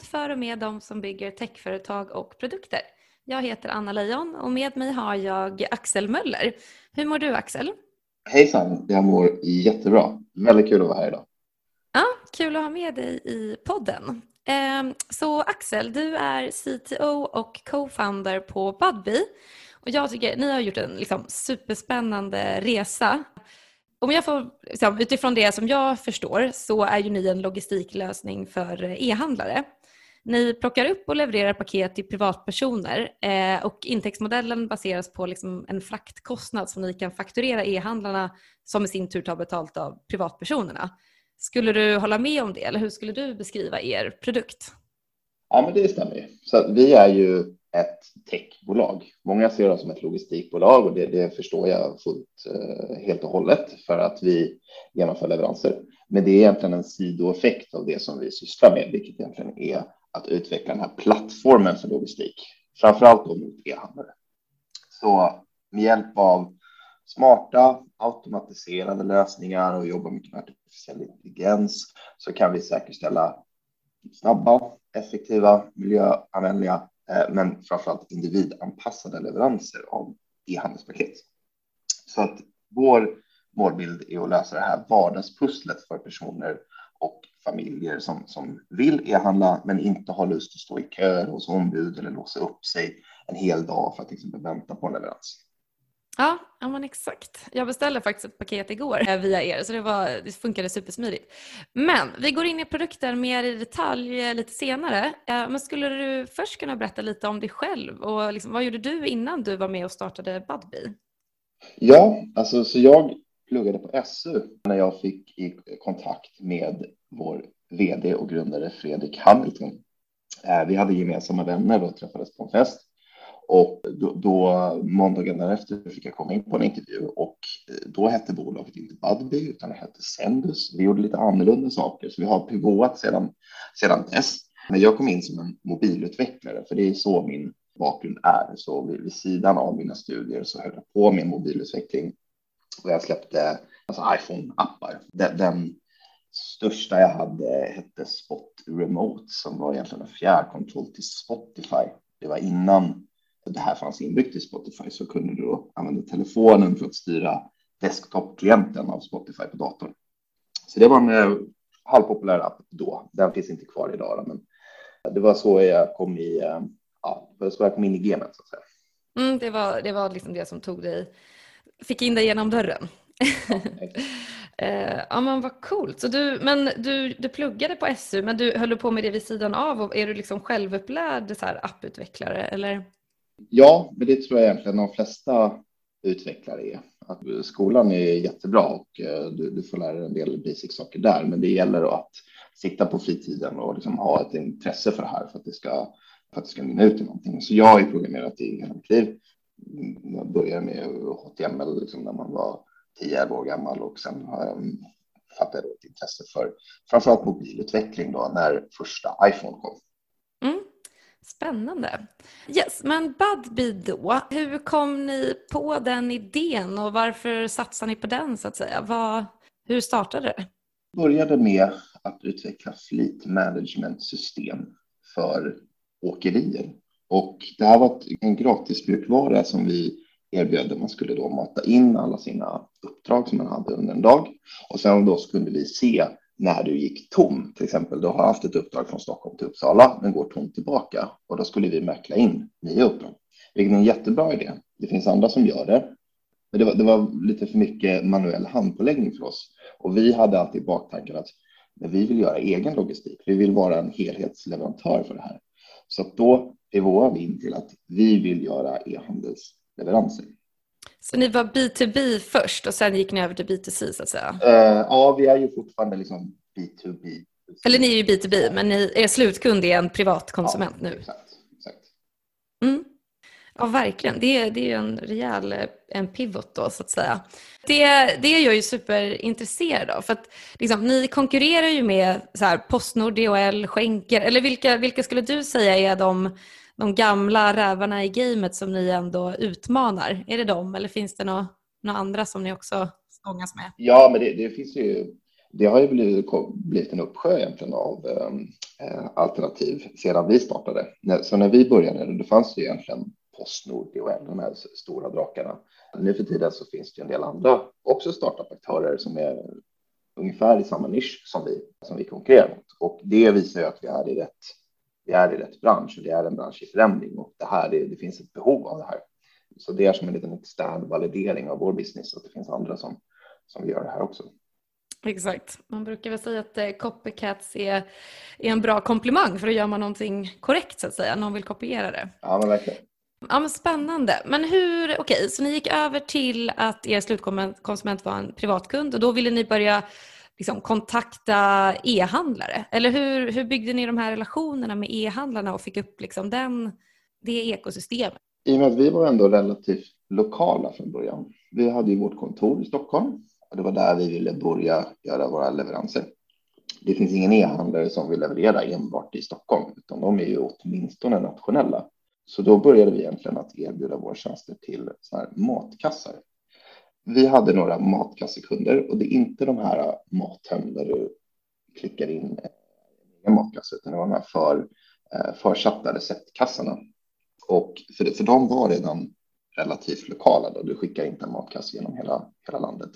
podd för och med de som bygger techföretag och produkter. Jag heter Anna Leijon och med mig har jag Axel Möller. Hur mår du Axel? Hejsan, jag mår jättebra. Väldigt kul att vara här idag. Ja, kul att ha med dig i podden. Ehm, så Axel, du är CTO och co-founder på Budbee. Och jag tycker ni har gjort en liksom, superspännande resa. Om jag får, liksom, utifrån det som jag förstår så är ju ni en logistiklösning för e-handlare. Ni plockar upp och levererar paket till privatpersoner eh, och intäktsmodellen baseras på liksom en fraktkostnad som ni kan fakturera e-handlarna som i sin tur tar betalt av privatpersonerna. Skulle du hålla med om det eller hur skulle du beskriva er produkt? Ja, men det stämmer. Så vi är ju ett techbolag. Många ser oss som ett logistikbolag och det, det förstår jag fullt eh, helt och hållet för att vi genomför leveranser. Men det är egentligen en sidoeffekt av det som vi sysslar med, vilket egentligen är att utveckla den här plattformen för logistik, framför allt då mot e-handlare. Så med hjälp av smarta automatiserade lösningar och jobba mycket med artificiell intelligens så kan vi säkerställa snabba, effektiva, miljöanvändliga, eh, men framför allt individanpassade leveranser av e-handelspaket. Så att vår målbild är att lösa det här vardagspusslet för personer och familjer som, som vill e-handla men inte har lust att stå i kö hos ombud eller låsa upp sig en hel dag för att exempel vänta på en leverans. Ja, ja men exakt. Jag beställde faktiskt ett paket igår eh, via er så det, var, det funkade supersmidigt. Men vi går in i produkten mer i detalj eh, lite senare. Eh, men skulle du först kunna berätta lite om dig själv och liksom, vad gjorde du innan du var med och startade Budbee? Ja, alltså så jag pluggade på SU när jag fick i kontakt med vår vd och grundare Fredrik Hamilton. Eh, vi hade gemensamma vänner och träffades på en fest och då, då måndagen därefter fick jag komma in på en intervju och eh, då hette bolaget inte Budbee utan det hette Sendus. Vi gjorde lite annorlunda saker så vi har pivotat sedan, sedan dess. Men jag kom in som en mobilutvecklare för det är så min bakgrund är. Så vid, vid sidan av mina studier så höll jag på med mobilutveckling och jag släppte alltså iPhone-appar. Den, den största jag hade hette Spot Remote som var egentligen en fjärrkontroll till Spotify. Det var innan det här fanns inbyggt i Spotify så kunde du då använda telefonen för att styra desktop-klienten av Spotify på datorn. Så det var en eh, halvpopulär app då. Den finns inte kvar idag, då, men det var så jag kom i. Eh, ja, det var så jag kom in i gamet så att säga. Mm, det var det var liksom det som tog dig, fick in dig genom dörren. Ja, eh, ja men vad coolt. Så du, men du, du pluggade på SU men du höll på med det vid sidan av och är du liksom självupplärd så här, apputvecklare eller? Ja, men det tror jag egentligen de flesta utvecklare är. Att skolan är jättebra och eh, du, du får lära dig en del basic saker där, men det gäller att sitta på fritiden och liksom ha ett intresse för det här för att det ska för att det ska mynna ut i någonting. Så jag har ju programmerat i hela mitt liv. Jag började med HTML liksom när man var 10 år gammal och sen har jag fattat ett intresse för framförallt mobilutveckling då när första iPhone kom. Spännande. Yes, men Budbee då, hur kom ni på den idén och varför satsar ni på den så att säga? Vad, hur startade det? Jag började med att utveckla fleet management system för åkerier. Och det här var en gratis mjukvara som vi erbjöd. Man skulle då mata in alla sina uppdrag som man hade under en dag och sen då skulle kunde vi se när du gick tom. Till exempel, du har haft ett uppdrag från Stockholm till Uppsala, men går tom tillbaka. Och då skulle vi mäkla in nya uppdrag, vilket är en jättebra idé. Det finns andra som gör det, men det var, det var lite för mycket manuell handpåläggning för oss. Och vi hade alltid baktanken att men vi vill göra egen logistik. Vi vill vara en helhetsleverantör för det här. Så att då pivotar vi in till att vi vill göra e-handelsleveranser. Så ni var B2B först och sen gick ni över till B2C så att säga? Uh, ja, vi är ju fortfarande liksom B2B. Eller ni är ju B2B, men ni, er slutkund är en privatkonsument ja, nu. Exakt. exakt. Mm. Ja, verkligen. Det, är, det är en rejäl en pivot då, så att säga. Det, det är jag ju superintresserad av, för att liksom, ni konkurrerar ju med så här, Postnord, DHL, Schenker, eller vilka, vilka skulle du säga är de de gamla rävarna i gamet som ni ändå utmanar? Är det de eller finns det några, några andra som ni också stångas med? Ja, men det, det finns ju Det har ju blivit, blivit en uppsjö egentligen av äh, alternativ sedan vi startade. Så när vi började, då fanns det egentligen Postnord, DHL, de här stora drakarna. Nu för tiden så finns det en del andra, också startup-aktörer som är ungefär i samma nisch som vi, som vi konkurrerar mot. Och det visar ju att vi är i rätt, vi är i rätt bransch och det är en bransch i förändring och det här, det, det finns ett behov av det här. Så det är som en liten extern validering av vår business och det finns andra som, som gör det här också. Exakt. Man brukar väl säga att eh, copycats är, är en bra komplimang för då gör man någonting korrekt så att säga. Någon vill kopiera det. Ja, men verkligen. Ja, men spännande. Men hur, okej, okay, så ni gick över till att er slutkonsument var en privatkund och då ville ni börja liksom, kontakta e-handlare? Eller hur, hur byggde ni de här relationerna med e-handlarna och fick upp liksom, den, det ekosystemet? I och med att vi var ändå relativt lokala från början. Vi hade ju vårt kontor i Stockholm och det var där vi ville börja göra våra leveranser. Det finns ingen e-handlare som vill leverera enbart i Stockholm, utan de är ju åtminstone nationella. Så då började vi egentligen att erbjuda våra tjänster till så här matkassar. Vi hade några matkassekunder och det är inte de här äh, mathem där du klickar in äh, en matkasse, utan det var de här för, äh, försatta receptkassarna. Och för, för de var redan relativt lokala då du skickar inte en matkasse genom hela, hela landet.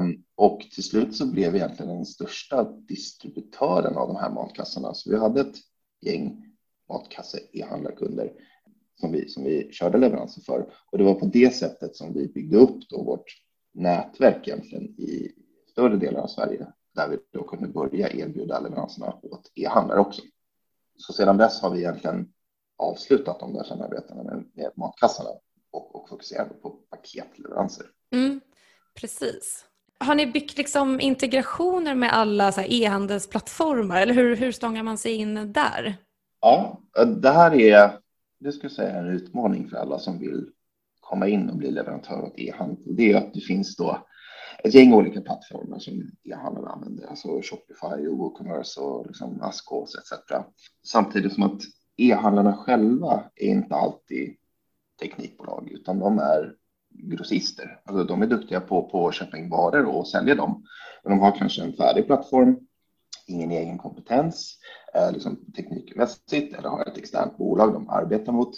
Ehm, och till slut så blev vi egentligen den största distributören av de här matkassarna. Så vi hade ett gäng matkasse e-handlarkunder som vi, som vi körde leveranser för. Och det var på det sättet som vi byggde upp då vårt nätverk egentligen i större delar av Sverige där vi då kunde börja erbjuda leveranserna åt e-handlare också. Så sedan dess har vi egentligen avslutat de där samarbetena med, med matkassarna och, och fokuserat på paketleveranser. Mm, precis. Har ni byggt liksom integrationer med alla e-handelsplattformar eller hur, hur stångar man sig in där? Ja, det här är det skulle säga en utmaning för alla som vill komma in och bli leverantör åt e-handel. Det är att det finns då ett gäng olika plattformar som e-handeln använder, alltså Shopify och WooCommerce och liksom Askos etc. Samtidigt som att e-handlarna själva är inte alltid teknikbolag, utan de är grossister. Alltså de är duktiga på, på att köpa in varor och sälja dem. Men de har kanske en färdig plattform, ingen egen kompetens eh, liksom teknikmässigt eller har ett externt bolag de arbetar mot.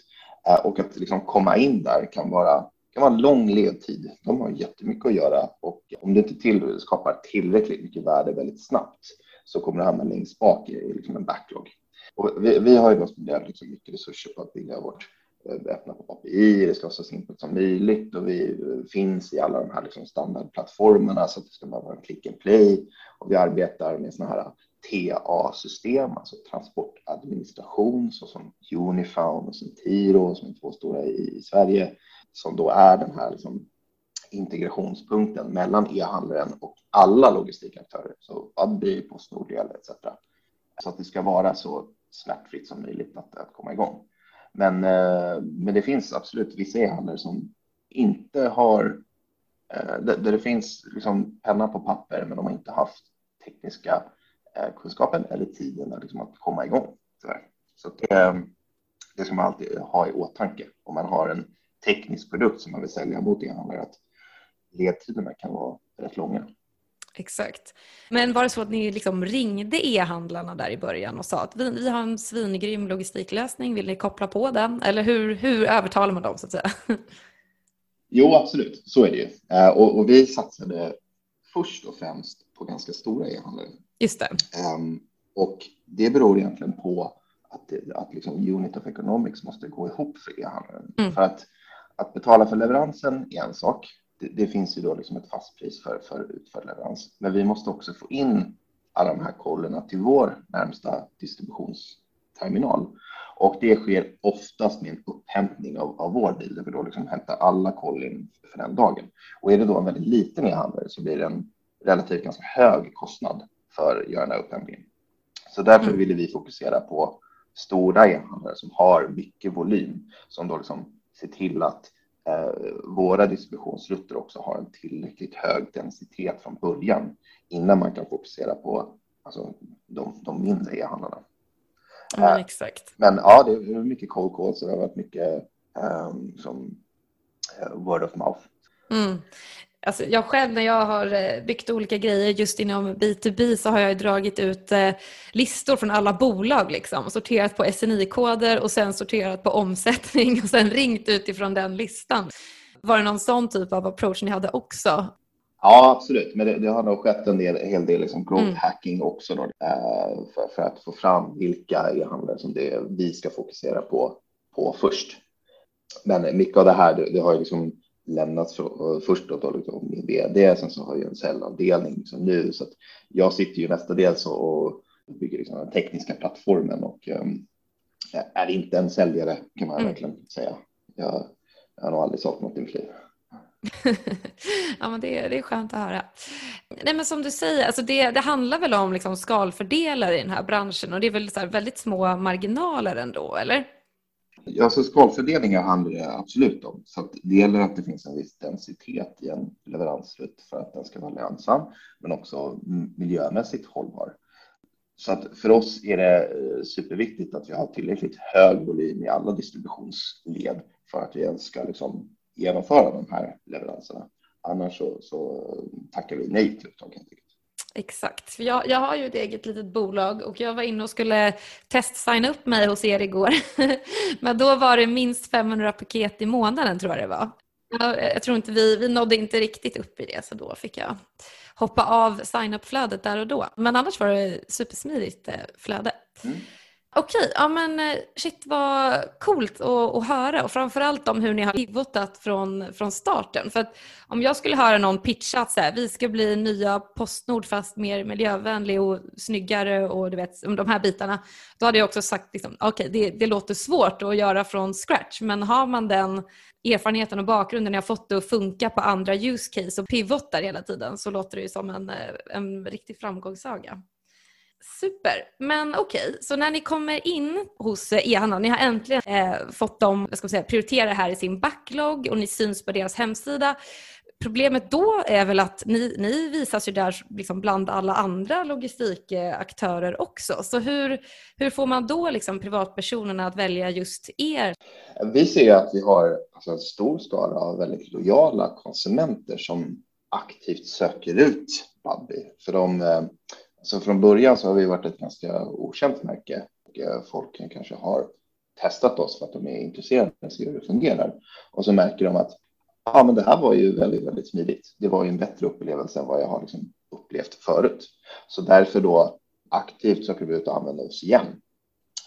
Eh, och att liksom komma in där kan vara, kan vara en lång ledtid. De har jättemycket att göra och om du inte till, skapar tillräckligt mycket värde väldigt snabbt så kommer du hamna längst bak i liksom en backlog. Och vi, vi har ju då spenderat liksom mycket resurser på att bygga vårt Eh, öppna på API, det ska vara så simpelt som möjligt och vi eh, finns i alla de här liksom standardplattformarna så att det ska bara vara en click and play och vi arbetar med sådana här TA-system, alltså transportadministration såsom Unifound och Centiro som är två stora i Sverige som då är den här liksom integrationspunkten mellan e-handlaren och alla logistikaktörer, så Adby, Postnord, etc. Så att det ska vara så smärtfritt som möjligt att, att komma igång. Men, eh, men det finns absolut vissa e-handlare som inte har, eh, där det finns liksom penna på papper, men de har inte haft tekniska eh, kunskapen eller tiden liksom att komma igång. Så det, ehm, det ska man alltid ha i åtanke om man har en teknisk produkt som man vill sälja mot e-handlare, att ledtiderna kan vara rätt långa. Exakt. Men var det så att ni liksom ringde e-handlarna där i början och sa att vi, vi har en svingrym logistiklösning, vill ni koppla på den? Eller hur, hur övertalar man dem så att säga? Jo, absolut, så är det ju. Eh, och, och vi satsade först och främst på ganska stora e-handlare. Just det. Um, och det beror egentligen på att, att liksom unit of economics måste gå ihop för e-handlaren. Mm. För att, att betala för leveransen är en sak det, det, finns ju då liksom ett fast pris för, för utförd leverans. Men vi måste också få in alla de här kollerna till vår närmsta distributionsterminal. Och det sker oftast med en upphämtning av, av vår bil, där vi då liksom hämtar alla koll in för den dagen. Och är det då en väldigt liten e-handlare så blir det en relativt ganska hög kostnad för att göra den här upphämtningen. Så därför mm. ville vi fokusera på stora e-handlare som har mycket volym, som då liksom ser till att våra distributionsrutter också har en tillräckligt hög densitet från början innan man kan fokusera på alltså, de, de mindre e-handlarna. Ja, exakt. Men ja, det är mycket cold calls och det har varit mycket um, som uh, word of mouth. Mm. Alltså jag själv när jag har eh, byggt olika grejer just inom B2B så har jag dragit ut eh, listor från alla bolag liksom, sorterat på SNI-koder och sen sorterat på omsättning och sen ringt utifrån den listan. Var det någon sån typ av approach ni hade också? Ja, absolut. Men det, det har nog skett en del, hel del liksom growth mm. hacking också då, för, för, att få fram vilka e-handlare som det vi ska fokusera på, på först. Men mycket av det här, det, det har ju liksom lämnats för, först då, liksom min vd, sen så har jag en cellavdelning liksom nu, så att jag sitter ju mestadels och bygger liksom den tekniska plattformen och um, är inte en säljare kan man mm. verkligen säga. Jag, jag har nog aldrig sålt något i mitt liv. ja, men det, det är skönt att höra. Nej, men som du säger, alltså det, det handlar väl om liksom skalfördelare i den här branschen och det är väl så väldigt små marginaler ändå, eller? Ja, så skalfördelningar handlar det absolut om. Så att det gäller att det finns en viss densitet i en leveransrutt för att den ska vara lönsam, men också miljömässigt hållbar. Så att för oss är det eh, superviktigt att vi har tillräckligt hög volym i alla distributionsled för att vi ens ska liksom genomföra de här leveranserna. Annars så, så tackar vi nej till uppdrag helt enkelt. Exakt. Jag, jag har ju ett eget litet bolag och jag var inne och skulle testsigna upp mig hos er igår. Men då var det minst 500 paket i månaden tror jag det var. Jag, jag tror inte vi, vi nådde inte riktigt upp i det så då fick jag hoppa av sign-up-flödet där och då. Men annars var det supersmidigt eh, flöde. Mm. Okej, ja men eh, shit vad coolt att, att höra och framförallt om hur ni har pivotat från, från starten. För att om jag skulle höra någon pitcha att så här, vi ska bli nya Postnord fast mer miljövänlig och snyggare och du vet de här bitarna. Då hade jag också sagt liksom, okej okay, det, det låter svårt att göra från scratch men har man den erfarenheten och bakgrunden, jag har fått det att funka på andra use case och pivotar hela tiden så låter det ju som en, eh, en riktig framgångssaga. Super, men okej, okay. så när ni kommer in hos eh, e-handlaren... ni har äntligen eh, fått dem ska säga, prioritera det här i sin backlog och ni syns på deras hemsida. Problemet då är väl att ni, ni visas ju där liksom bland alla andra logistikaktörer också. Så hur, hur får man då liksom privatpersonerna att välja just er? Vi ser ju att vi har alltså en stor skara av väldigt lojala konsumenter som aktivt söker ut Budbee. För de eh, så från början så har vi varit ett ganska okänt märke och eh, folk kanske har testat oss för att de är intresserade av hur det fungerar. Och så märker de att ja, men det här var ju väldigt, väldigt smidigt. Det var ju en bättre upplevelse än vad jag har liksom upplevt förut. Så därför då aktivt söker vi ut och använder oss igen.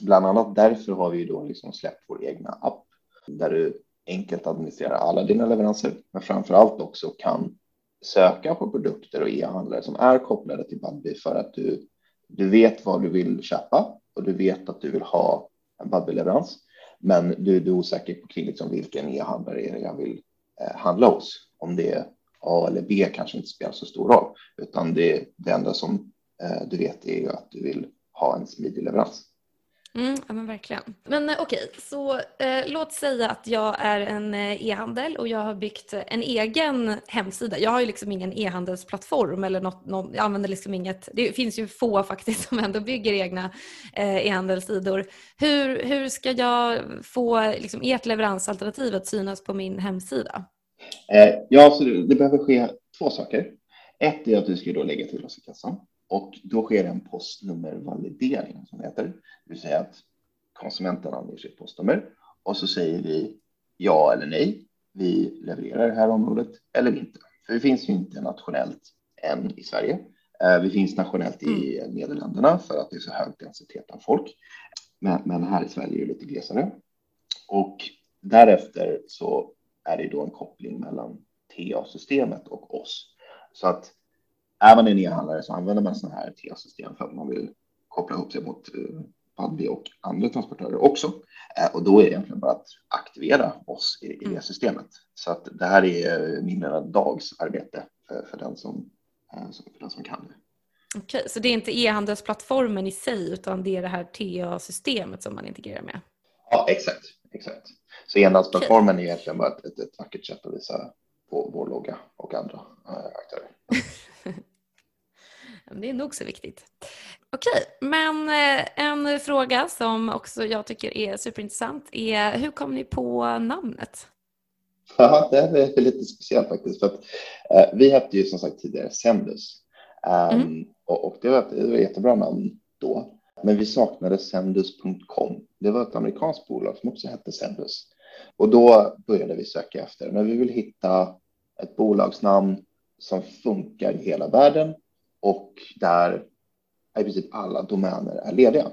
Bland annat därför har vi då liksom släppt vår egna app där du enkelt administrerar alla dina leveranser, men framför allt också kan söka på produkter och e-handlare som är kopplade till Budbee för att du, du vet vad du vill köpa och du vet att du vill ha en Budbee-leverans. Men du, du är osäker på kring liksom vilken e-handlare jag vill eh, handla hos. Om det är A eller B kanske inte spelar så stor roll, utan det, det enda som eh, du vet är att du vill ha en smidig leverans. Mm, ja men verkligen. Men eh, okej, okay, så eh, låt säga att jag är en eh, e-handel och jag har byggt eh, en egen hemsida. Jag har ju liksom ingen e-handelsplattform eller något, någon, jag använder liksom inget, det finns ju få faktiskt som ändå bygger egna eh, e-handelssidor. Hur, hur ska jag få liksom, ert leveransalternativ att synas på min hemsida? Eh, ja, så det, det behöver ske två saker. Ett är att du ska då lägga till oss i kassan. Och då sker en postnummervalidering som det heter. Det vill säga att konsumenten anger sitt postnummer och så säger vi ja eller nej. Vi levererar det här området eller inte. För det finns ju inte nationellt än i Sverige. Eh, vi finns nationellt i mm. Nederländerna för att det är så hög densitet av folk. Men, men här i Sverige är det lite glesare. Och därefter så är det då en koppling mellan TA-systemet och oss. Så att är man en e-handlare så använder man sådana här TA-system för att man vill koppla ihop sig mot Budbee och andra transportörer också. Eh, och då är det egentligen bara att aktivera oss i, i det systemet. Så att det här är mindre än dags arbete för, för, den som, eh, för den som kan det. Okej, så det är inte e-handelsplattformen i sig utan det är det här TA-systemet som man integrerar med? Ja, exakt. exakt. Så e-handelsplattformen är egentligen bara ett, ett, ett vackert sätt att visa på vår logga och andra aktörer. Det är nog så viktigt. Okej, men eh, en fråga som också jag tycker är superintressant är hur kom ni på namnet? Ja, det är lite speciellt faktiskt. För att, eh, vi hette ju som sagt tidigare Sendus. Um, mm. och, och, det, var ett, det var ett jättebra namn då. Men vi saknade Sendus.com. Det var ett amerikanskt bolag som också hette Sendus. Och då började vi söka efter, när vi vill hitta ett bolagsnamn som funkar i hela världen och där i princip alla domäner är lediga.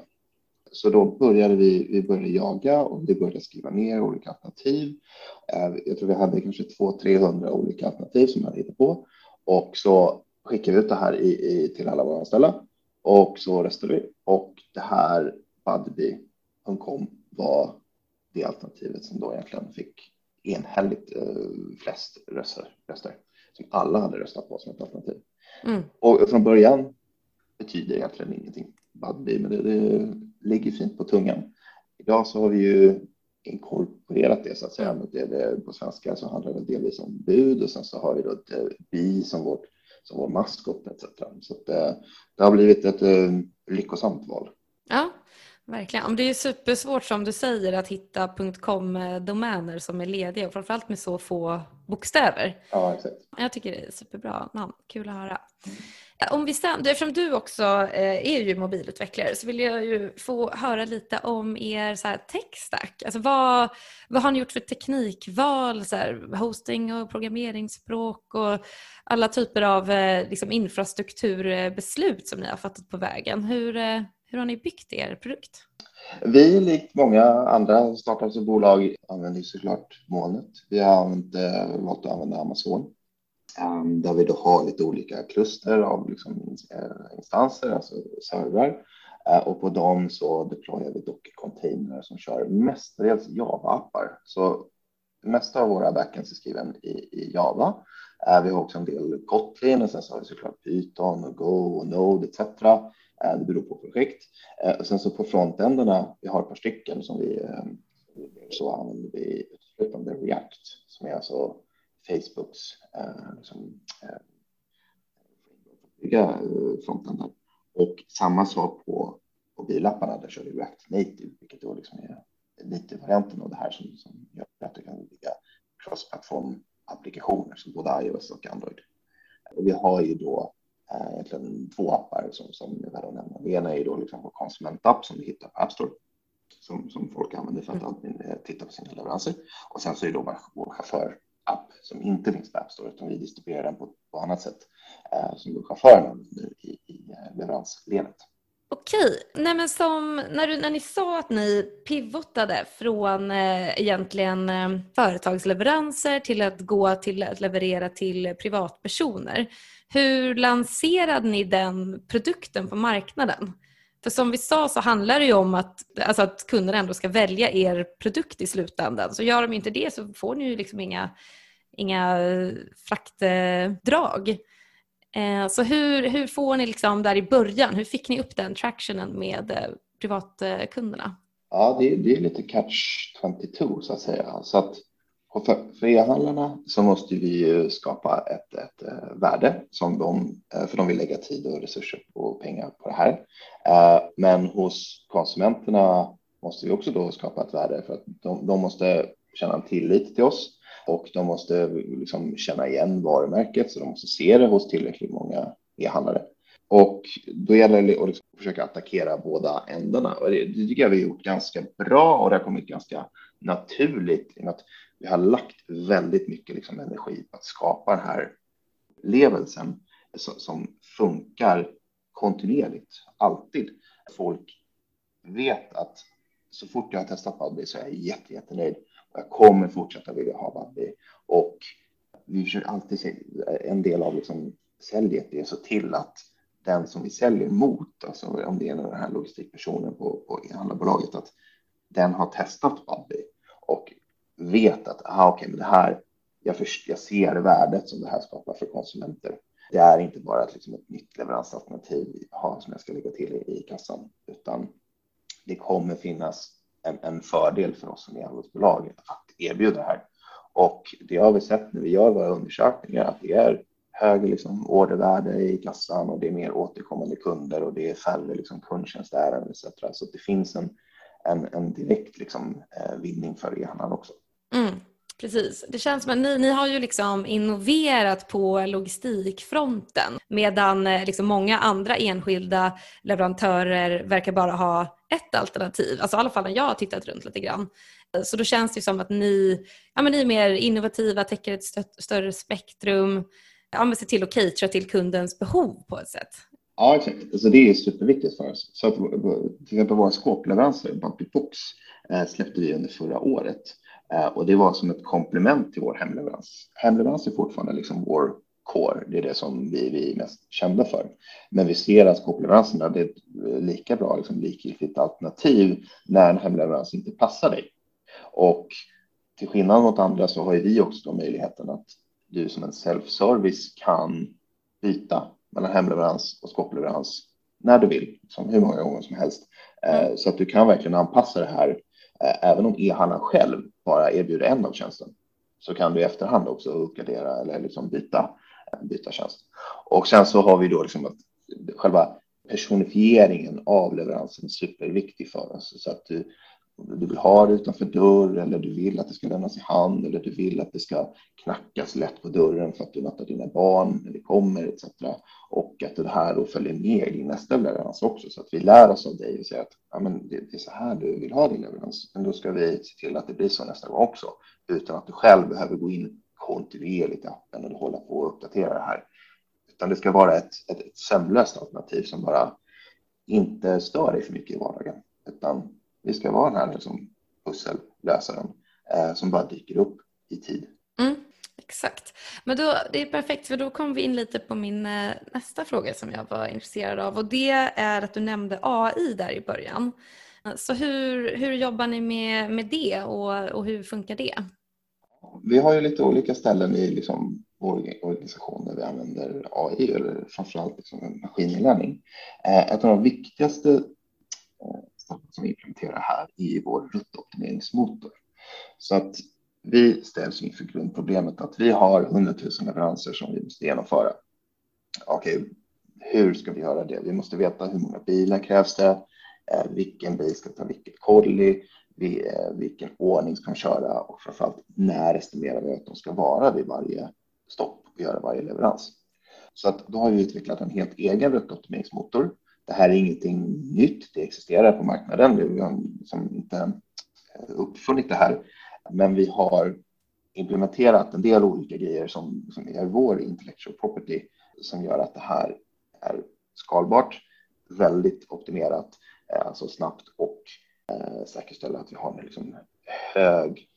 Så då började vi, vi började jaga och vi började skriva ner olika alternativ. Eh, jag tror vi hade kanske 200-300 olika alternativ som vi hade hittat på och så skickade vi ut det här i, i, till alla våra anställda och så röstade vi och det här Budbee.com var det alternativet som då egentligen fick enhälligt eh, flest röster, röster som alla hade röstat på som ett alternativ. Mm. Och från början betyder egentligen ingenting Budbee, men det, det ligger fint på tungan. Idag så har vi ju inkorporerat det så att säga. Det, det, på svenska så handlar det delvis om bud och sen så har vi då ett eh, bi som, vårt, som vår maskot etc. Så att det, det har blivit ett uh, lyckosamt val. Verkligen. Det är supersvårt som du säger att hitta .com-domäner som är lediga och framförallt med så få bokstäver. Ja, exakt. Jag tycker det är superbra namn. Kul att höra. Om vi stäm, eftersom du också eh, är ju mobilutvecklare så vill jag ju få höra lite om er så här tech-stack. Alltså vad, vad har ni gjort för teknikval, så här, hosting och programmeringsspråk och alla typer av eh, liksom infrastrukturbeslut som ni har fattat på vägen. Hur, eh, hur har ni byggt er produkt? Vi, likt många andra startups och bolag, använder såklart molnet. Vi har använt, eh, valt att använda Amazon ehm, där vi då har lite olika kluster av liksom eh, instanser, alltså servrar. Eh, och på dem så deployar vi Docker-containrar som kör mestadels Java-appar. Så det mesta av våra backends är skriven i, i Java. Vi har också en del Kotlin och sen så har vi såklart Python och Go och Node etc. Eh, det beror på projekt. Eh, och sen så på frontändarna, vi har ett par stycken som vi eh, så använder vi uteslutande React som är alltså Facebooks eh, liksom, eh, bygga. Och samma sak på, mobilapparna, där kör vi React Native, vilket då liksom är lite varianten av det här som, som gör att du kan bygga cross-plattform applikationer som både iOS och Android. Och vi har ju då eh, egentligen två appar som, som är värda att nämna. Det ena är då liksom vår konsumentapp som vi hittar på App Store som, som folk använder för att mm. titta på sina leveranser. Och sen så är det då vår chaufför app som inte finns på App Store utan vi distribuerar den på, på annat sätt eh, som då chauffören i, i eh, leveransledet. Okej, Nej, men som när, du, när ni sa att ni pivotade från eh, egentligen eh, företagsleveranser till att gå till att leverera till privatpersoner. Hur lanserade ni den produkten på marknaden? För som vi sa så handlar det ju om att, alltså att kunderna ändå ska välja er produkt i slutändan. Så gör de inte det så får ni ju liksom inga, inga eh, fraktdrag. Eh, så hur, hur får ni liksom där i början, hur fick ni upp den tractionen med eh, privatkunderna? Ja, det, det är lite catch 22 så att säga. Så att för, för e-handlarna så måste vi skapa ett, ett eh, värde som de, för de vill lägga tid och resurser och pengar på det här. Men hos konsumenterna måste vi också då skapa ett värde för att de, de måste känna en tillit till oss och de måste liksom känna igen varumärket så de måste se det hos tillräckligt många e-handlare. Och då gäller det att liksom försöka attackera båda ändarna. Och det, det tycker jag vi har gjort ganska bra och det har kommit ganska naturligt. I att vi har lagt väldigt mycket liksom energi på att skapa den här levelsen som, som funkar kontinuerligt, alltid. Folk vet att så fort jag har testat Budbee så är jag jätte, jättenöjd jag kommer fortsätta vilja ha Budbee. Och vi försöker alltid se en del av liksom säljet är så till att den som vi säljer mot, alltså om det är den här logistikpersonen på, på e-handlarbolaget, att den har testat Budbee och vet att aha, okay, men det här, jag, först, jag ser värdet som det här skapar för konsumenter. Det är inte bara ett, liksom ett nytt leveransalternativ som jag ska lägga till i, i kassan, utan det kommer finnas en, en fördel för oss som e-handelsbolag att erbjuda det här. Och det har vi sett när vi gör våra undersökningar att det är högre liksom ordervärde i kassan och det är mer återkommande kunder och det är färre liksom kundtjänstärenden etc. Så det finns en, en, en direkt liksom, eh, vinning för e-handlaren också. Mm, Precis. Det känns som att ni, ni har ju liksom innoverat på logistikfronten medan eh, liksom många andra enskilda leverantörer verkar bara ha ett alternativ. Alltså i alla fall när jag har tittat runt lite grann. Så då känns det som att ni, ja, men ni är mer innovativa, täcker ett stö större spektrum, ja, men ser till att catera till kundens behov på ett sätt. Ja, exakt. Alltså det är superviktigt för oss. Så att, till exempel våra skåpleveranser, Bumpy Box, eh, släppte vi under förra året. Eh, och det var som ett komplement till vår hemleverans. Hemleverans är fortfarande liksom vår core. Det är det som vi, vi är mest kända för. Men vi ser att skåpleveranserna det är ett eh, lika bra, liksom likgiltigt alternativ när en hemleverans inte passar dig. Och till skillnad mot andra så har ju vi också då möjligheten att du som en self-service kan byta mellan hemleverans och skåpleverans när du vill, som hur många gånger som helst. Eh, så att du kan verkligen anpassa det här. Eh, även om e-handlaren själv bara erbjuder en av tjänsten så kan du i efterhand också uppgradera eller liksom byta, byta tjänst. Och sen så har vi då liksom att själva personifieringen av leveransen är superviktig för oss så att du du vill ha det utanför dörr eller du vill att det ska lämnas i hand eller du vill att det ska knackas lätt på dörren för att du möter dina barn när det kommer etc. Och att det här då följer med i din nästa leverans också så att vi lär oss av dig och säger att ja, men det, det är så här du vill ha din leverans. Men då ska vi se till att det blir så nästa gång också utan att du själv behöver gå in kontinuerligt i appen och hålla på och uppdatera det här. Utan det ska vara ett, ett, ett sömlöst alternativ som bara inte stör dig för mycket i vardagen utan vi ska vara den här liksom, pussellösaren eh, som bara dyker upp i tid. Mm, exakt. Men då, det är perfekt för då kommer vi in lite på min eh, nästa fråga som jag var intresserad av och det är att du nämnde AI där i början. Så hur, hur jobbar ni med, med det och, och hur funkar det? Vi har ju lite olika ställen i liksom vår organisation där vi använder AI eller framförallt liksom maskininlärning. Eh, ett av de viktigaste eh, som vi implementerar här i vår ruttoptimeringsmotor. Så att vi ställs inför grundproblemet att vi har 100 000 leveranser som vi måste genomföra. Okej, hur ska vi göra det? Vi måste veta hur många bilar krävs det? Eh, vilken bil ska ta vilket kolli? Eh, vilken ordning ska de köra? Och framförallt när estimerar vi att de ska vara vid varje stopp och göra varje leverans? Så att då har vi utvecklat en helt egen ruttoptimeringsmotor det här är ingenting nytt. Det existerar på marknaden. Vi har liksom inte eh, uppfunnit det här, men vi har implementerat en del olika grejer som, som är vår intellectual property som gör att det här är skalbart, väldigt optimerat, eh, alltså snabbt och eh, säkerställa att vi har en liksom hög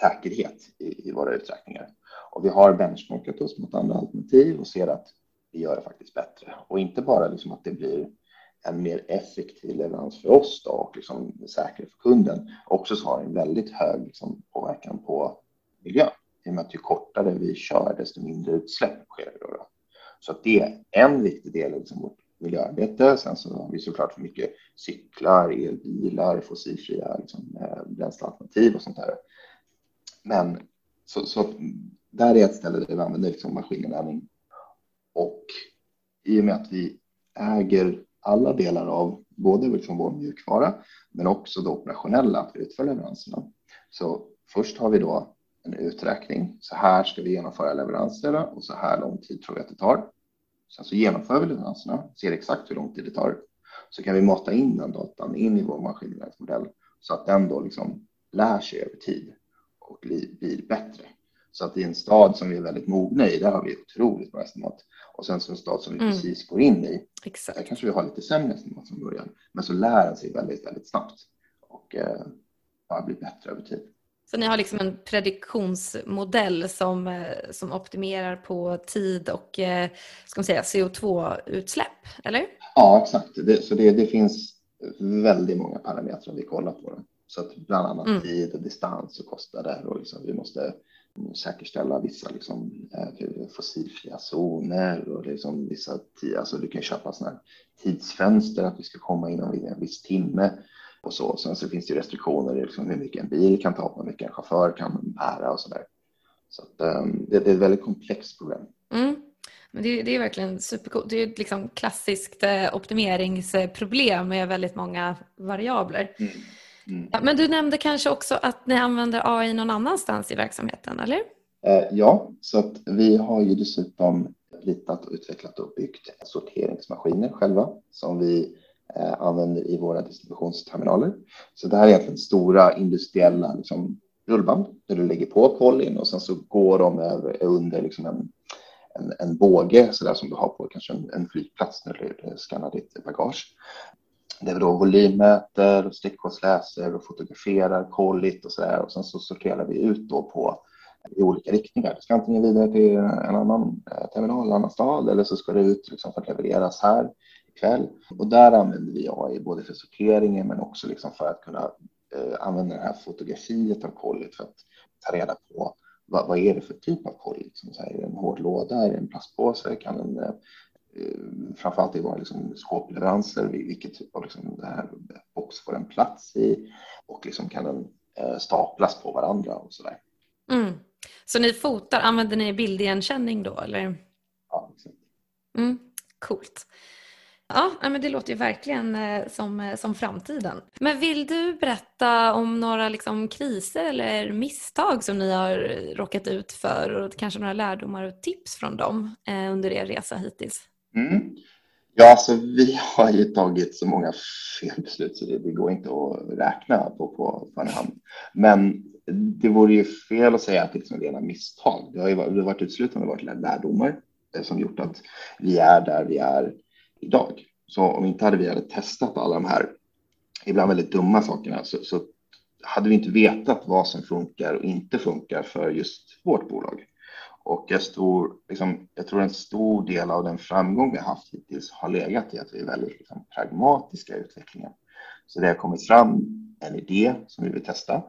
säkerhet i, i våra uträkningar. Och vi har benchmarkat oss mot andra alternativ och ser att vi gör det faktiskt bättre. Och inte bara liksom att det blir en mer effektiv leverans för oss då, och liksom säkrare för kunden. Också så har en väldigt hög liksom påverkan på miljön. I och med att ju kortare vi kör, desto mindre utsläpp sker det. Då. Så att det är en viktig del i liksom vårt miljöarbete. Sen så har vi såklart för mycket cyklar, elbilar, fossilfria liksom, eh, bränslealternativ och sånt där. Men så, så där är ett ställe där vi använder liksom maskininlärning och i och med att vi äger alla delar av både liksom vår mjukvara men också det operationella att vi utför leveranserna. Så först har vi då en uträkning. Så här ska vi genomföra leveranserna och så här lång tid tror vi att det tar. Sen så genomför vi leveranserna, ser exakt hur lång tid det tar. Så kan vi mata in den datan in i vår maskininlärningsmodell så att den då liksom lär sig över tid och blir bättre. Så att i en stad som vi är väldigt mogna i, där har vi otroligt bra estimat. Och sen så en stad som vi mm. precis går in i, Exakt. där kanske vi har lite sämre estimat från början. Men så lär den sig väldigt, väldigt snabbt och eh, bara blir bättre över tid. Så ni har liksom en prediktionsmodell som, eh, som optimerar på tid och eh, ska man säga, CO2-utsläpp, eller? Ja, exakt. Det, så det, det finns väldigt många parametrar vi kollar på. Så att bland annat mm. tid och distans och kostnader och liksom vi måste säkerställa vissa liksom, eh, fossilfria zoner och liksom vissa alltså du kan köpa sådana tidsfönster att vi ska komma inom en viss timme och så. Sen så finns det restriktioner i liksom hur mycket en bil kan ta, hur mycket en chaufför kan bära och så där. Så att, um, det, det, är ett väldigt komplext problem. Mm. Men det, det, är verkligen supercoolt. Det är ett liksom klassiskt eh, optimeringsproblem med väldigt många variabler. Mm. Mm. Ja, men du nämnde kanske också att ni använder AI någon annanstans i verksamheten, eller? Eh, ja, så att vi har ju dessutom ritat, utvecklat och byggt sorteringsmaskiner själva som vi Eh, använder i våra distributionsterminaler. Så det här är egentligen stora industriella liksom, rullband där du lägger på kollin och sen så går de över, under liksom en, en, en båge så där som du har på kanske en, en flygplats när du eh, skannar ditt bagage. Där vi då volymmäter, stickkodsläser och fotograferar kollit och så där och sen så sorterar vi ut då på eh, i olika riktningar. Det ska antingen vidare till en annan terminal, en annan stad eller så ska det ut liksom för att levereras här ikväll. Och där använder vi AI både för sorteringen men också liksom för att kunna eh, använda det här fotografiet av kollit för att ta reda på vad, vad är det för typ av koll? Liksom, så här, är det en hård låda? Är det en plastpåse? Kan den, eh, framförallt i våra liksom, skåpleveranser, vilket typ av liksom, det här box får en plats i och liksom kan den eh, staplas på varandra och så där. Mm. Så ni fotar, använder ni bildigenkänning då eller? Ja, exakt. Mm, coolt. Ja, men det låter ju verkligen eh, som, eh, som framtiden. Men vill du berätta om några liksom, kriser eller misstag som ni har råkat ut för och kanske några lärdomar och tips från dem eh, under er resa hittills? Mm. Ja, alltså vi har ju tagit så många felbeslut så det, det går inte att räkna på på, på en hand. Men det vore ju fel att säga att det liksom är rena misstag. Det har ju varit, det har varit uteslutande varit lärdomar som gjort att vi är där vi är idag. Så om inte hade vi hade testat alla de här ibland väldigt dumma sakerna så, så hade vi inte vetat vad som funkar och inte funkar för just vårt bolag. Och jag, stor, liksom, jag tror en stor del av den framgång vi har haft hittills har legat i att vi är väldigt liksom, pragmatiska i utvecklingen. Så det har kommit fram en idé som vi vill testa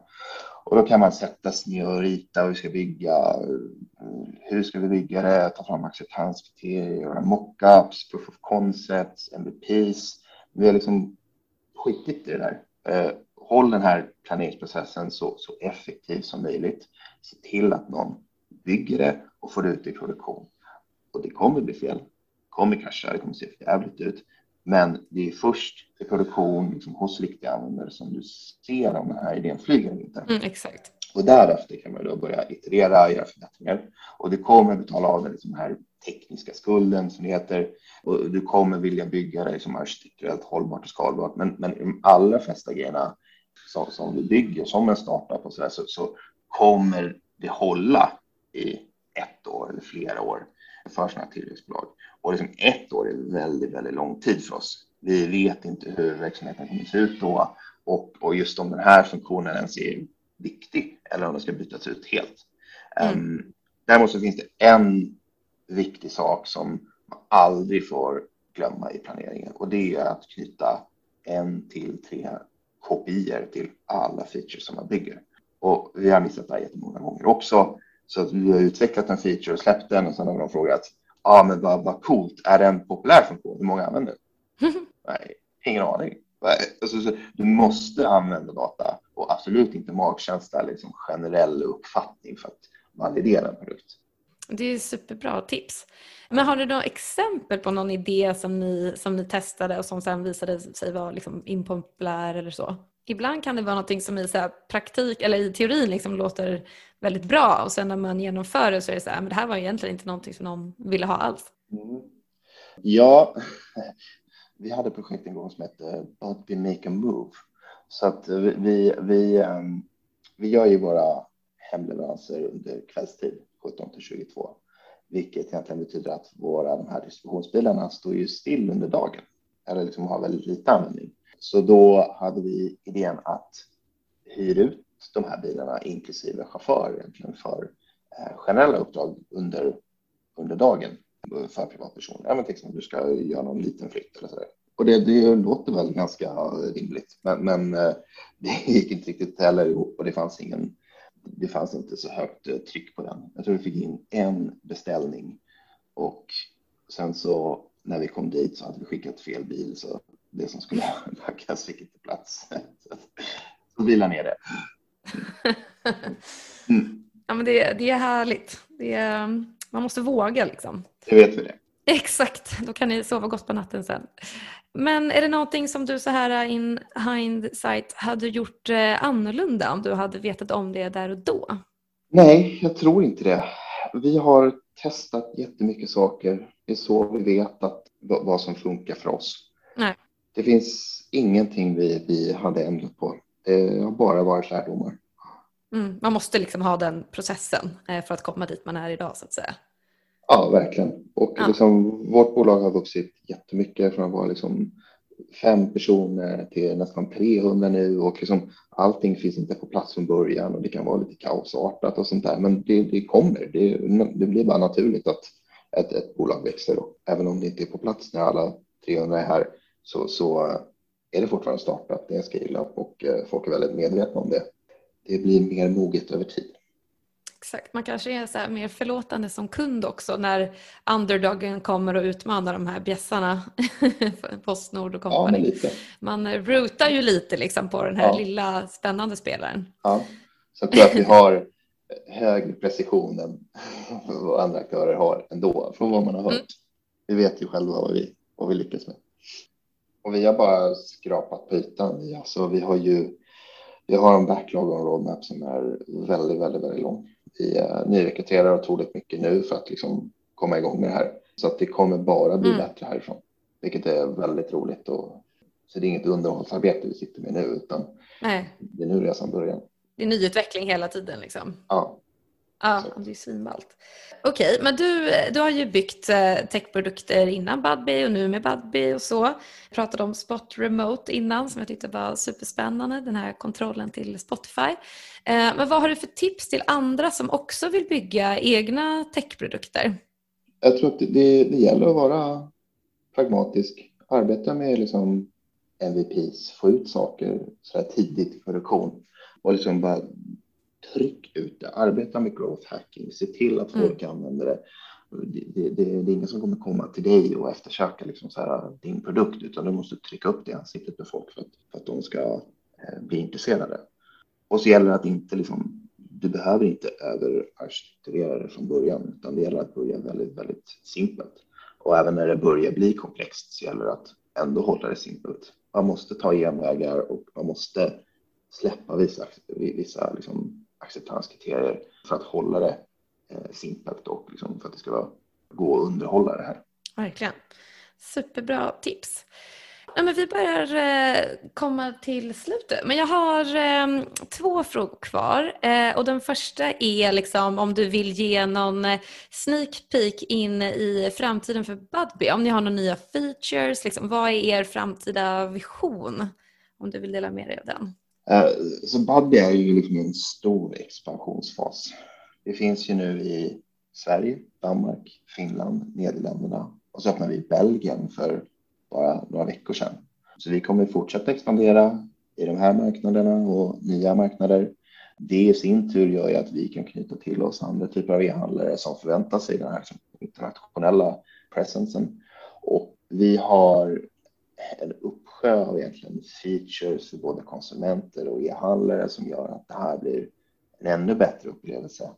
och då kan man sätta sig ner och rita hur vi ska bygga. Eh, hur ska vi bygga det? Ta fram acceptanskriterier, göra mockups, proof of concepts, MVPs. Vi har liksom skitit i det där. Eh, håll den här planeringsprocessen så, så effektiv som möjligt. Se till att någon bygger det och får ut i produktion. Och det kommer bli fel. Det kommer krascha, det kommer se för jävligt ut. Men det är först i produktion liksom, hos riktiga användare som du ser om den här idén flyger eller inte. Mm, exakt. Och därefter kan man då börja iterera, göra förbättringar. Och du kommer betala av den liksom här tekniska skulden som det heter. Och du kommer vilja bygga det som arkitekturellt hållbart och skalbart. Men, men de allra flesta grejerna som, som du bygger som en startup och så, där, så, så kommer det hålla i ett år eller flera år för sådana här tillväxtbolag. Och liksom ett år är väldigt, väldigt lång tid för oss. Vi vet inte hur verksamheten kommer att se ut då och, och just om den här funktionen ens är viktig eller om den ska bytas ut helt. Mm. Um, däremot så finns det en viktig sak som man aldrig får glömma i planeringen och det är att knyta en till tre kopior till alla features som man bygger. Och vi har missat det här jättemånga gånger också. Så att vi har utvecklat en feature och släppt den och sen har de frågat ja, men vad, vad coolt, är det en populär funktion? Hur många använder den? Nej, ingen aning. Alltså, så, du måste använda data och absolut inte magkänsla, liksom generell uppfattning för att validera en produkt. Det är superbra tips. Men har du några exempel på någon idé som ni, som ni testade och som sen visade sig vara liksom impopulär eller så? Ibland kan det vara någonting som i så praktik eller i teorin liksom låter väldigt bra och sen när man genomför det så är det så här, men det här var egentligen inte någonting som någon ville ha alls. Mm. Ja, vi hade projekt en gång som hette But Make a Move. Så att vi, vi, vi ehm, gör ju våra hemleveranser under kvällstid 17 till 22, vilket egentligen betyder att våra de här distributionsbilarna står ju still under dagen eller liksom har väldigt lite användning. Så då hade vi idén att hyra ut de här bilarna inklusive chaufför egentligen för eh, generella uppdrag under, under dagen för privatpersoner. Även till exempel du ska göra någon liten flytt eller så där. Och det, det låter väl ganska rimligt, men, men eh, det gick inte riktigt heller ihop och det fanns ingen. Det fanns inte så högt eh, tryck på den. Jag tror vi fick in en beställning och sen så när vi kom dit så hade vi skickat fel bil så det som skulle packas fick inte plats. Så vi la ner det. Mm. Ja, men det, det är härligt. Det är, man måste våga liksom. Det vet vi det. Exakt, då kan ni sova gott på natten sen. Men är det någonting som du så här in hindsight hade gjort eh, annorlunda om du hade vetat om det där och då? Nej, jag tror inte det. Vi har testat jättemycket saker. Det är så vi vet att, vad som funkar för oss. Nej. Det finns ingenting vi, vi hade ändrat på. Det har bara varit lärdomar. Mm, man måste liksom ha den processen eh, för att komma dit man är idag så att säga. Ja, verkligen. Och Ja. liksom, vårt bolag har vuxit jättemycket från att vara liksom fem personer till nästan 300 nu och liksom allting finns inte på plats från början och det kan vara lite kaosartat och sånt där. Men det, det kommer. Det, det blir bara naturligt att ett, ett bolag växer och även om det inte är på plats när alla 300 är här så, så är det fortfarande startat. Det är scale-up och eh, folk är väldigt medvetna om det. Det blir mer moget över tid. Exakt, man kanske är så mer förlåtande som kund också när underdogen kommer och utmanar de här bjässarna, Postnord och Ja, men lite. Man rutar ju lite liksom på den här Ja. lilla spännande spelaren. Ja. Så jag tror att vi har högre precision än vad andra aktörer har ändå, från vad man har hört. Mm. Vi vet ju själva vad vi, vad vi lyckas med. Och vi har bara skrapat på ytan. Vi, alltså, vi har ju vi har en backlog och en roadmap som är väldigt, väldigt, väldigt lång. Vi uh, nyrekryterar otroligt mycket nu för att liksom komma igång med det här. Så att det kommer bara bli Mm. bättre härifrån, vilket är väldigt roligt. Och, så det är inget underhållsarbete vi sitter med nu, utan Nej, det är nu resan börjar. det är nyutveckling hela tiden liksom. Ja, Ja, Exakt. det är svinballt. Okej, men du, du har ju byggt eh, techprodukter innan Budbee och nu med Budbee och så. Jag pratade om Spot Remote innan som jag tyckte var superspännande, den här kontrollen till Spotify. Eh, Men vad har du för tips till andra som också vill bygga egna techprodukter? jag tror att det, det, det gäller att vara pragmatisk. Arbeta med liksom MVPs, få ut saker så här tidigt i produktion och liksom bara tryck ut det. Arbeta med growth hacking, se till att folk använder det. Det, det, det. det är ingen som kommer komma till dig och eftersöka liksom så här, din produkt, utan du måste trycka upp det i ansiktet på folk för att, för att de ska eh, bli intresserade. Och så gäller det att inte liksom, du behöver inte överarkitekturera det från början, utan det gäller att börja väldigt, väldigt simpelt. Och även när det börjar bli komplext så gäller det att ändå hålla det simpelt. Man måste ta genvägar och man måste släppa vissa, vissa liksom acceptanskriterier för att hålla det eh, simpelt och liksom för att det ska vara, gå att underhålla det här. Verkligen. Superbra tips. Ja, men vi börjar eh, komma till slutet. Men jag har eh, två frågor kvar. Eh, och den första är liksom, om du vill ge någon eh, sneak peek in i framtiden för Budbee. Om ni har några nya features, liksom, vad är er framtida vision? Om du vill dela med dig av den. Eh, så Buddy är ju liksom en stor expansionsfas. Det finns ju nu i Sverige, Danmark, Finland, Nederländerna och så öppnade vi i Belgien för bara några veckor sedan. Så vi kommer fortsätta expandera i de här marknaderna och nya marknader. Det i sin tur gör ju att vi kan knyta till oss andra typer av e-handlare som förväntar sig den här liksom internationella presensen. Och vi har en uppsjö av egentligen features för både konsumenter och e-handlare som gör att det här blir en ännu bättre upplevelse.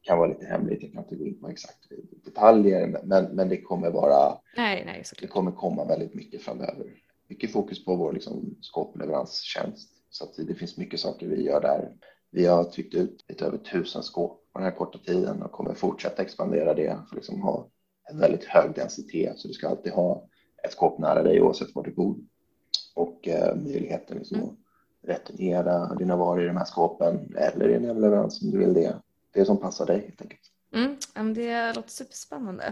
Det kan vara lite hemligt, jag kan inte gå in på exakt detaljer, men, men det kommer vara Nej, nej, det kommer komma väldigt mycket framöver. Mycket fokus på vår liksom, skåpleveranstjänst. Så att det finns mycket saker vi gör där. Vi har tryckt ut lite över tusen skåp på den här korta tiden och kommer fortsätta expandera det för att liksom ha en väldigt hög densitet. Så du ska alltid ha ett skåp nära dig oavsett var du bor. Och eh, möjligheten liksom Mm. att returnera dina varor i de här skåpen eller i en leverans om du vill det. Det som passar dig helt enkelt. Mm, det låter superspännande.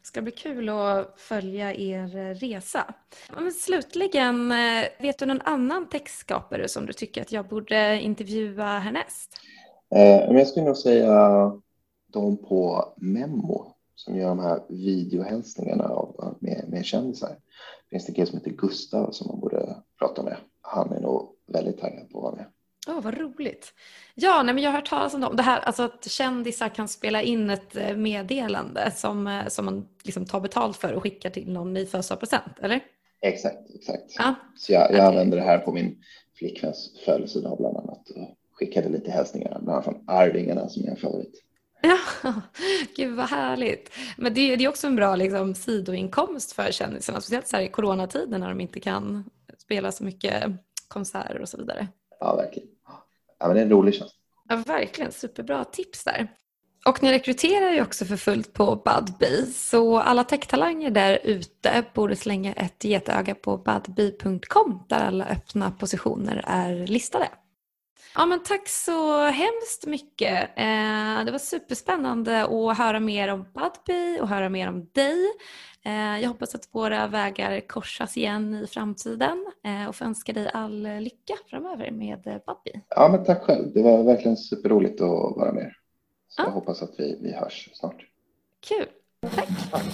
Det ska bli kul att följa er eh, resa. Men slutligen, eh, vet du någon annan textskapare som du tycker att jag borde intervjua härnäst? Eh, jag skulle nog säga de på Memo som gör de här videohälsningarna av, med, med kändisar. Det finns en kille som heter Gustav som man borde prata med. Han är nog väldigt taggad på att vara med. Åh, vad roligt. Ja, nej, men jag har hört talas om det här, alltså att kändisar kan spela in ett eh, meddelande som, eh, som man liksom tar betalt för och skickar till någon i födelsedagspresent, eller? Exakt, exakt. Ja, Så jag, jag Okej. använde det här på min flickväns födelsedag bland annat och skickade lite hälsningar, bland annat från Arvingarna som är en favorit. Ja, gud vad härligt. Men det, det är också en bra liksom, sidoinkomst för kändisarna, speciellt så här i coronatider när de inte kan spela så mycket konserter och så vidare. Ja, verkligen. Ja, men det är en rolig tjänst. Ja, verkligen. Superbra tips där. Och ni rekryterar ju också för fullt på Budbee, så alla techtalanger där ute borde slänga ett getöga på budbee.com där alla öppna positioner är listade. Ja, men tack så hemskt mycket. Eh, det var superspännande att höra mer om Budbee och höra mer om dig. Eh, jag hoppas att våra vägar korsas igen i framtiden eh, och får önska dig all lycka framöver med Budbee. Ja, men tack själv. Det var verkligen superroligt att vara med. Så ja. jag hoppas att vi, vi hörs snart. Kul. Tack. tack.